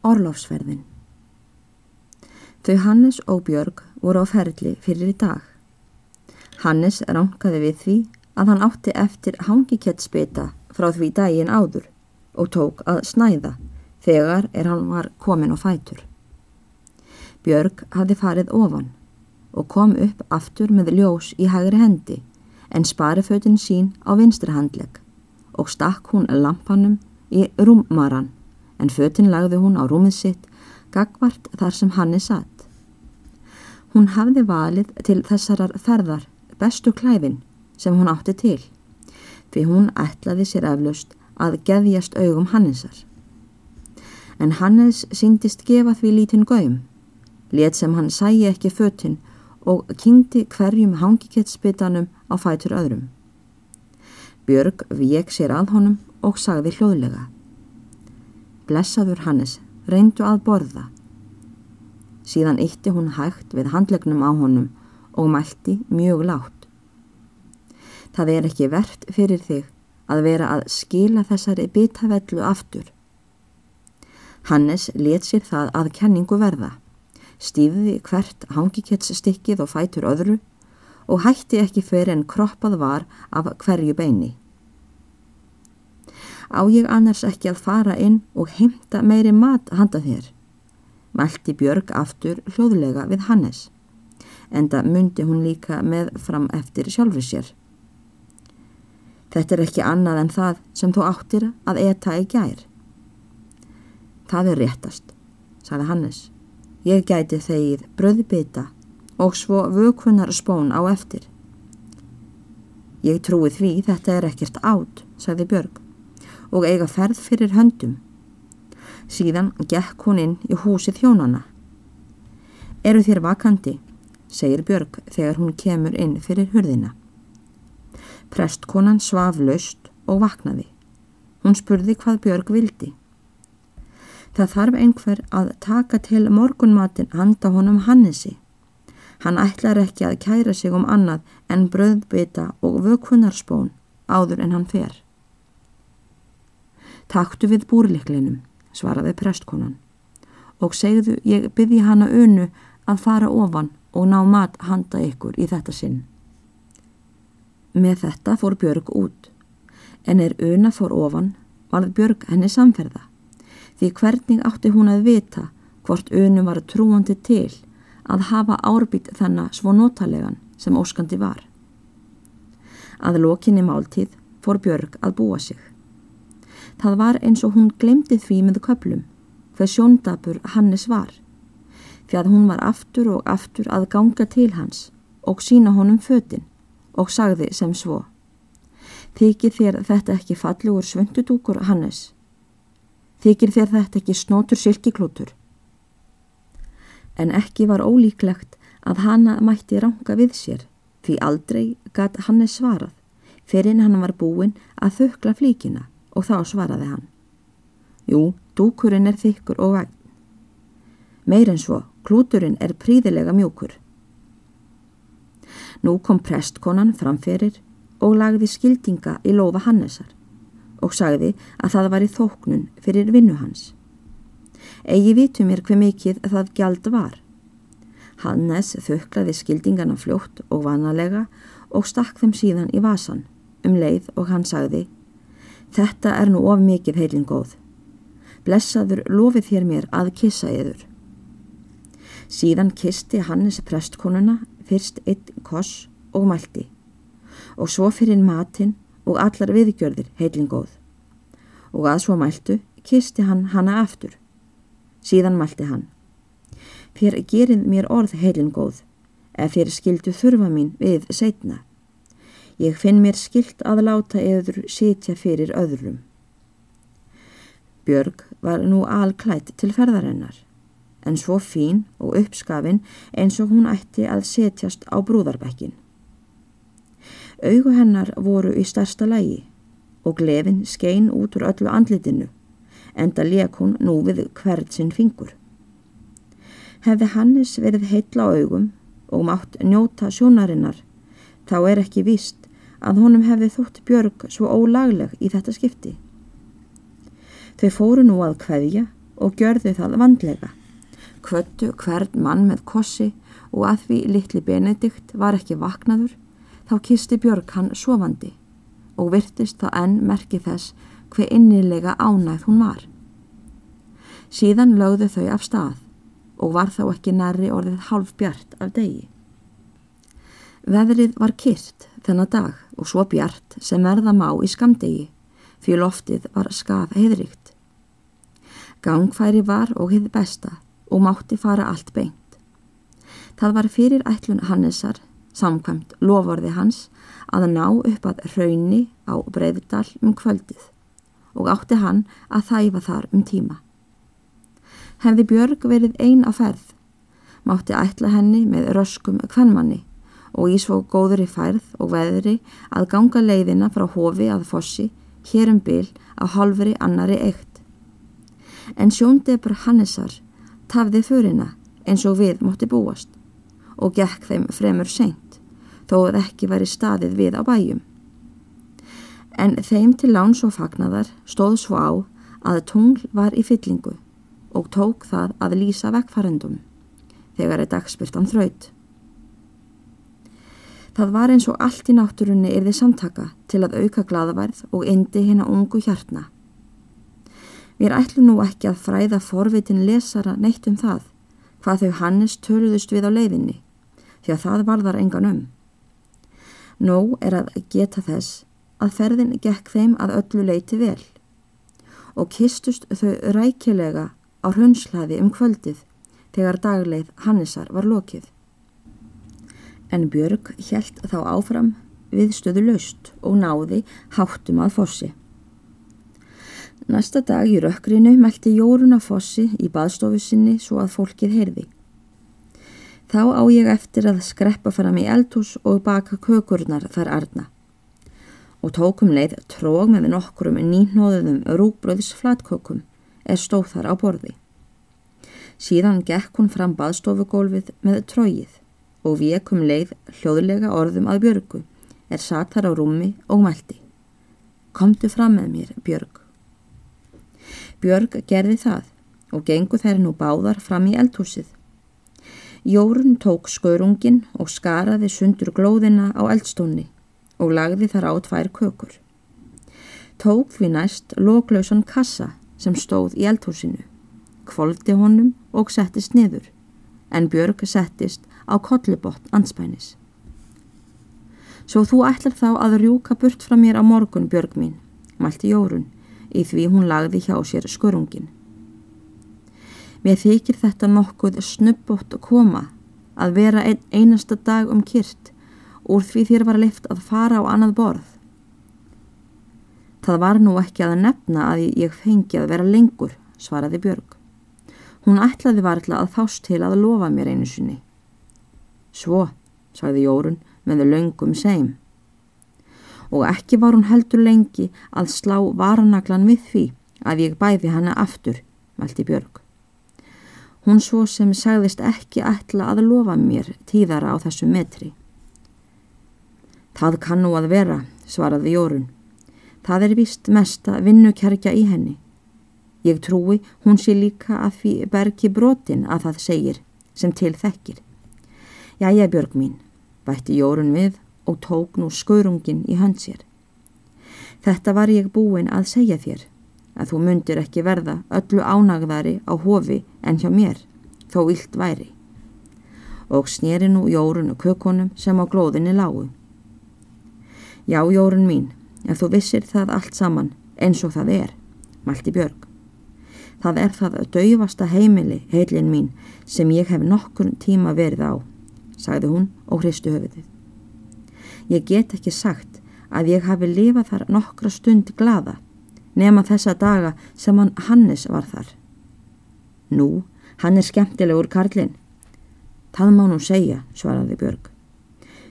Orlofsferðin Þau Hannes og Björg voru á ferli fyrir í dag. Hannes ránkaði við því að hann átti eftir hangikettsbytta frá því daginn áður og tók að snæða þegar er hann var komin á fætur. Björg hafði farið ofan og kom upp aftur með ljós í hægri hendi en sparifötin sín á vinstri handleg og stakk hún lampanum í rúmmaran en fötin lagði hún á rúmið sitt gagvart þar sem hann er satt. Hún hafði valið til þessarar ferðar bestu klæfin sem hún átti til því hún ætlaði sér eflaust að geðjast augum Hannesar. En Hannes síndist gefa því lítinn gaum, let sem hann sæi ekki fötin og kynkti hverjum hangikettsbytanum á fætur öðrum. Björg vek sér að honum og sagði hljóðlega. Blessaður Hannes, reyndu að borða. Síðan ytti hún hægt við handlegnum á honum og mælti mjög látt. Það er ekki verðt fyrir þig að vera að skila þessari bitavellu aftur. Hannes let sér það að kenningu verða, stífiði hvert hangikettsstykkið og fætur öðru og hætti ekki fyrir en kroppað var af hverju beini. Á ég annars ekki að fara inn og heimta meiri mat handa þér? Mælti Björg aftur hljóðlega við Hannes, enda myndi hún líka með fram eftir sjálfur sér. Þetta er ekki annað en það sem þú áttir að eta í gær. Það er réttast, sagði Hannes. Ég gæti þegið bröðbytta og svo vökunar spón á eftir. Ég trúi því þetta er ekkert átt, sagði Björg, og eiga ferð fyrir höndum. Síðan gekk hún inn í húsið hjónana. Eru þér vakandi, segir Björg þegar hún kemur inn fyrir hurðina. Prestkonan svaf löst og vaknaði. Hún spurði hvað Björg vildi. Það þarf einhver að taka til morgunmatin handa honum Hannesi. Hann ætlar ekki að kæra sig um annað en bröðbyta og vökunarspón áður en hann fer. Taktu við búrliklinum, svaraði prestkonan, og segðu ég byrji hana unu að fara ofan og ná mat handa ykkur í þetta sinn. Með þetta fór Björg út, en er una fór ofan varð Björg henni samferða, því hvernig átti hún að vita hvort unu var trúandi til að hafa árbít þennan svo notalegan sem óskandi var. Að lokinni máltíð fór Björg að búa sig. Það var eins og hún glemdi því með köplum hver sjóndabur Hannes var, því að hún var aftur og aftur að ganga til hans og sína honum fötin og sagði sem svo. Þykir þér þetta ekki fallugur svöndudúkur Hannes? Þykir þér þetta ekki snótur silkiklútur? en ekki var ólíklegt að hana mætti ranga við sér því aldrei gatt Hannes svarað fyrir hann var búinn að þökla flíkina og þá svaraði hann. Jú, dúkurinn er þykkur og vegn. Meir en svo, klúturinn er príðilega mjúkur. Nú kom prestkonan framferir og lagði skildinga í lofa Hannesar og sagði að það var í þóknun fyrir vinnu hans. Egi vitu mér hver mikið það gjald var. Hannes þauklaði skildingana fljótt og vanalega og stakk þeim síðan í vasan um leið og hann sagði Þetta er nú of mikið heilin góð. Blessaður lofið þér mér að kissa yður. Síðan kisti Hannes prestkonuna fyrst eitt koss og mælti og svo fyrir matinn og allar viðgjörðir heilin góð. Og að svo mæltu kisti hann hanna aftur. Síðan mælti hann. Þér gerið mér orð heilin góð, ef þér skildu þurfa mín við setna. Ég finn mér skilt að láta eður sitja fyrir öðrum. Björg var nú alklætt til ferðarinnar, en svo fín og uppskafin eins og hún ætti að setjast á brúðarbekkin. Augu hennar voru í starsta lægi og glefin skein út úr öllu andlitinu enda leik hún nú við hvert sinn fingur. Hefði Hannes verið heitla á augum og mátt njóta sjónarinnar, þá er ekki víst að honum hefði þótt Björg svo ólagleg í þetta skipti. Þau fóru nú að kveðja og gjörðu það vandlega. Kvöttu hvern mann með kossi og að því litli Benedikt var ekki vaknaður, þá kisti Björg hann sofandi og virtist þá enn merki þess hver innilega ánægð hún var. Síðan lögðu þau af stað og var þá ekki næri orðið halv bjart af degi. Veðrið var kyrt þennan dag og svo bjart sem verða má í skamdegi fyrir loftið var skaf heiðrikt. Gangfæri var og hefði besta og mátti fara allt beint. Það var fyrir ætlun Hannesar, samkvæmt lovorði hans, að ná upp að raunni á breyðdal um kvöldið og átti hann að þæfa þar um tíma. Hefði Björg verið ein á ferð, mátti ætla henni með röskum kvennmanni og í svo góðri færð og veðri að ganga leiðina frá hofi að fossi hér um bil á halvri annari eitt. En sjóndebur Hannesar tafði förina eins og við mótti búast og gekk þeim fremur seint þó að ekki væri staðið við á bæjum. En þeim til láns og fagnadar stóð svo á að tungl var í fyllingu og tók það að lýsa vekkfarendum þegar er dagspyrtan þraut. Það var eins og allt í náttúrunni erði samtaka til að auka gladaværð og indi hérna ungu hjartna. Mér ætlum nú ekki að fræða forvitin lesara neitt um það, hvað þau Hannes töluðust við á leiðinni, því að það var þar engan um. Nó er að geta þess að ferðin gekk þeim að öllu leiti vel og kistust þau rækilega á hrönslaði um kvöldið þegar dagleið Hannesar var lokið en Björg hjælt þá áfram við stöðu laust og náði háttum að fossi. Næsta dag í rökkrinu meldi Jórun að fossi í baðstofu sinni svo að fólkið heyrði. Þá á ég eftir að skreppa fram í eldhús og baka kökurnar þar arna og tókum leið tróg með nokkrum nýnóðuðum rúgbröðs flatkökum er stóð þar á borði. Síðan gekk hún fram baðstofugólfið með trógið og vekum leið hljóðlega orðum að Björgu er satar á rúmi og mælti. Komdu fram með mér, Björg. Björg gerði það og gengu þær nú báðar fram í eldhúsið. Jórun tók skörungin og skaraði sundur glóðina á eldstónni og lagði þar á tvær kökur. Tók því næst lóklausan kassa sem stóð í eldhúsinu, kvoldi honum og settist niður, en Björg settist á kollubott anspænis. Svo þú ætlar þá að rjúka burt frá mér á morgun, Björg mín, mælti Jórun, í því hún lagði hjá sér skurungin. Mér þykir þetta nokkuð snubbótt að koma, að vera ein, einasta dag um kyrt, úr því þér var leift að fara á annað borð. Það var nú ekki að nefna að ég fengi að vera lengur, svaraði Björg. Hún ætlaði varðla að þást til að lofa mér einu sinni. Svo, sagði Jórun með löngum seim. Og ekki var hún heldur lengi að slá varanaglan við því að ég bæði hana aftur, mælti Björg. Hún svo sem sagðist ekki ætla að lofa mér tíðara á þessu metri. Það kann nú að vera, svaraði Jórun. Það er vist mesta vinnukerkja í henni. Ég trúi hún sé líka að því bergi brotin að það segir sem til þekkir. Jæja Björg mín, bætti Jórun við og tók nú skörungin í hönd sér. Þetta var ég búin að segja þér, að þú myndir ekki verða öllu ánagðari á hofi en hjá mér, þó illt væri. Og snýri nú Jórun og kökunum sem á glóðinni lágu. Já Jórun mín, ef þú vissir það allt saman eins og það er, mælti Björg. Það er það dauðvasta heimili, heilin mín, sem ég hef nokkur tíma verið á sagði hún og hristu höfuðið. Ég get ekki sagt að ég hafi lifað þar nokkra stund glada nema þessa daga sem hann Hannes var þar. Nú, hann er skemmtilegur karlinn. Það má nú segja, svaraði Björg.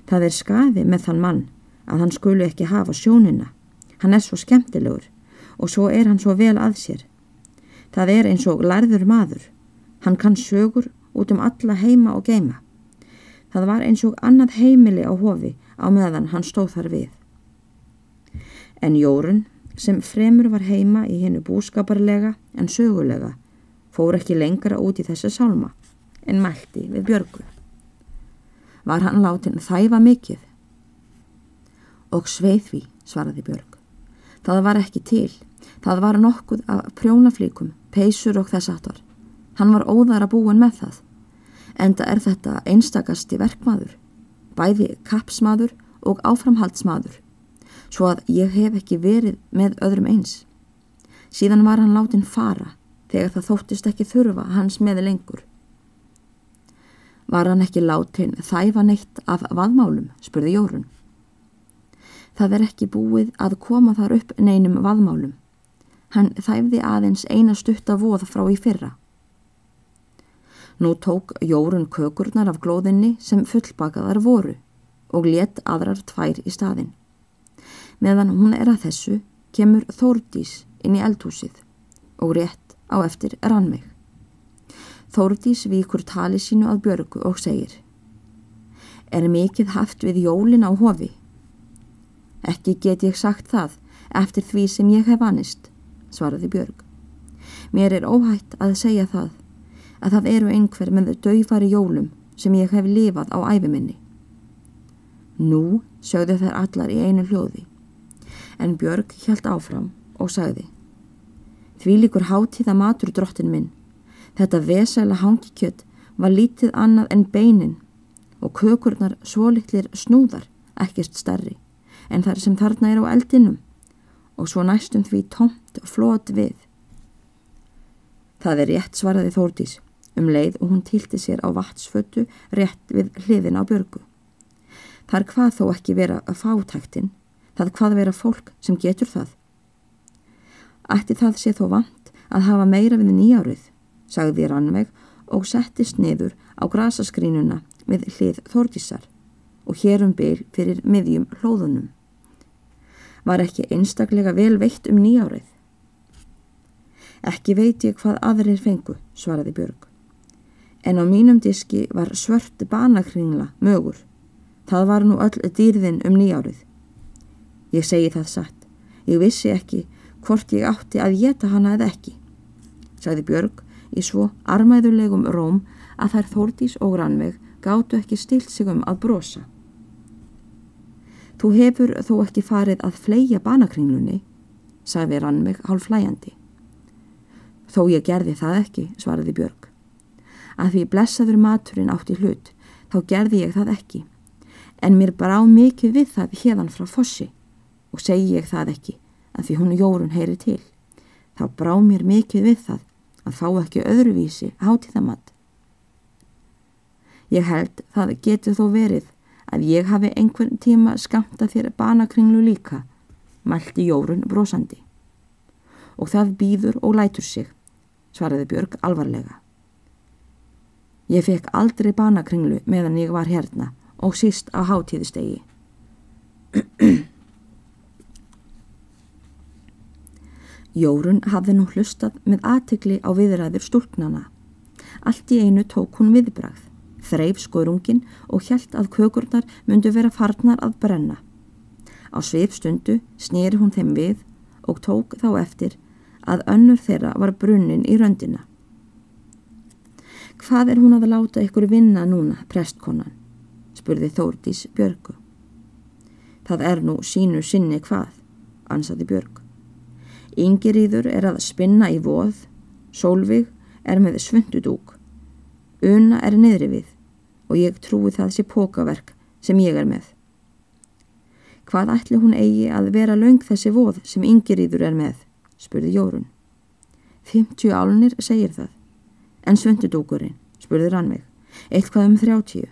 Það er skaði með þann mann að hann skulu ekki hafa sjónina. Hann er svo skemmtilegur og svo er hann svo vel að sér. Það er eins og lærður maður. Hann kann sögur út um alla heima og geima. Það var eins og annað heimili á hofi á meðan hann stóð þar við. En Jórun, sem fremur var heima í hennu búskaparlega en sögulega, fór ekki lengra út í þessu sálma en mælti við Björgu. Var hann látin þæfa mikið? Og sveið því, svaraði Björg. Það var ekki til. Það var nokkuð af prjónaflíkum, peysur og þess aftar. Hann var óðara búin með það. Enda er þetta einstakasti verkmaður, bæði kapsmaður og áframhaldsmaður, svo að ég hef ekki verið með öðrum eins. Síðan var hann látin fara þegar það þóttist ekki þurfa hans með lengur. Var hann ekki látin þæfa neitt af vaðmálum, spurði Jórun. Það er ekki búið að koma þar upp neinum vaðmálum. Hann þæfði aðeins eina stutta voð frá í fyrra. Nú tók Jórun kökurnar af glóðinni sem fullbakaðar voru og let aðrar tvær í staðin. Meðan hún er að þessu kemur Þórdís inn í eldhúsið og rétt á eftir rannveig. Þórdís víkur tali sínu að Björgu og segir Er mikið haft við jólin á hofi? Ekki get ég sagt það eftir því sem ég hef annist, svaraði Björg. Mér er óhætt að segja það að það eru einhver með döifari jólum sem ég hef lifað á æfiminni. Nú sögðu þær allar í einu hljóði, en Björg hjælt áfram og sagði Því líkur hátíða matur drottin minn, þetta vesæla hangikjött var lítið annað en beinin og kökurnar svolítlir snúðar, ekkert starri, en þar sem þarna er á eldinum og svo næstum því tómt og flót við. Það er rétt svaraði Þórdís um leið og hún tilti sér á vatsfötu rétt við hliðin á björgu. Það er hvað þó ekki vera að fátæktin, það er hvað vera fólk sem getur það. Ætti það sé þó vant að hafa meira við nýjárið, sagði Rannveig og settist niður á grasaskrínuna við hlið Þordísar og hérum byl fyrir miðjum hlóðunum. Var ekki einstaklega vel veitt um nýjárið? Ekki veit ég hvað aðrir fengu, svaraði Björg en á mínum diski var svörtu banakringla mögur. Það var nú öll dýrðin um nýjárið. Ég segi það satt. Ég vissi ekki hvort ég átti að geta hana eða ekki, sagði Björg í svo armæðulegum róm að þær þórtís og rannveg gáttu ekki stilt sig um að brosa. Þú hefur þó ekki farið að fleia banakringlunni, sagði rannveg hálf flæjandi. Þó ég gerði það ekki, svaraði Björg að því blessaður maturinn átti hlut, þá gerði ég það ekki. En mér brá mikið við það hérðan frá fossi og segi ég það ekki að því hún Jórun heyri til. Þá brá mér mikið við það að fá ekki öðruvísi hátíðamatt. Ég held það getur þó verið að ég hafi einhvern tíma skamta þér banakringlu líka, mælti Jórun brosandi. Og það býður og lætur sig, svaraði Björg alvarlega. Ég fekk aldrei banakringlu meðan ég var hérna og síst á hátíðustegi. Jórun hafði nú hlustað með aðtikli á viðræður stúlknana. Allt í einu tók hún viðbrað, þreif skorungin og hjælt að kökurnar myndu vera farnar að brenna. Á sveipstundu snýri hún þeim við og tók þá eftir að önnur þeirra var brunnin í röndina. Hvað er hún að láta ykkur vinna núna, prestkonan? spurði Þórdís Björgu. Það er nú sínu sinni hvað, ansaði Björg. Yngiríður er að spinna í voð, Sólvig er með svöndudúk, Una er neðri við og ég trúi það sé pókaverk sem ég er með. Hvað ætli hún eigi að vera laung þessi voð sem Yngiríður er með, spurði Jórun. 50 álunir segir það. En svöndudúkurinn, spurði Rannveig, eitthvað um þrjáttíu.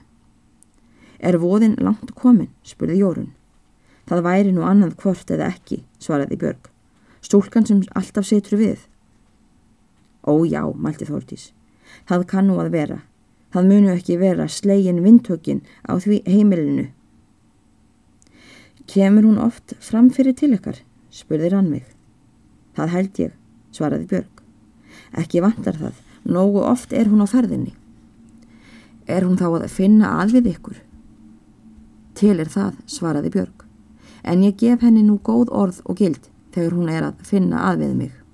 Er voðin langt komin, spurði Jórun. Það væri nú annað hvort eða ekki, svaraði Björg. Stúlkan sem alltaf setur við. Ó já, mælti Þórtís. Það kann nú að vera. Það munu ekki vera slegin vindtökin á því heimilinu. Kemur hún oft fram fyrir til ykkar, spurði Rannveig. Það held ég, svaraði Björg. Ekki vantar það. Nógu oft er hún á ferðinni. Er hún þá að finna við ykkur? Til er það, svaraði Björg, en ég gef henni nú góð orð og gild þegar hún er að finna að við mig.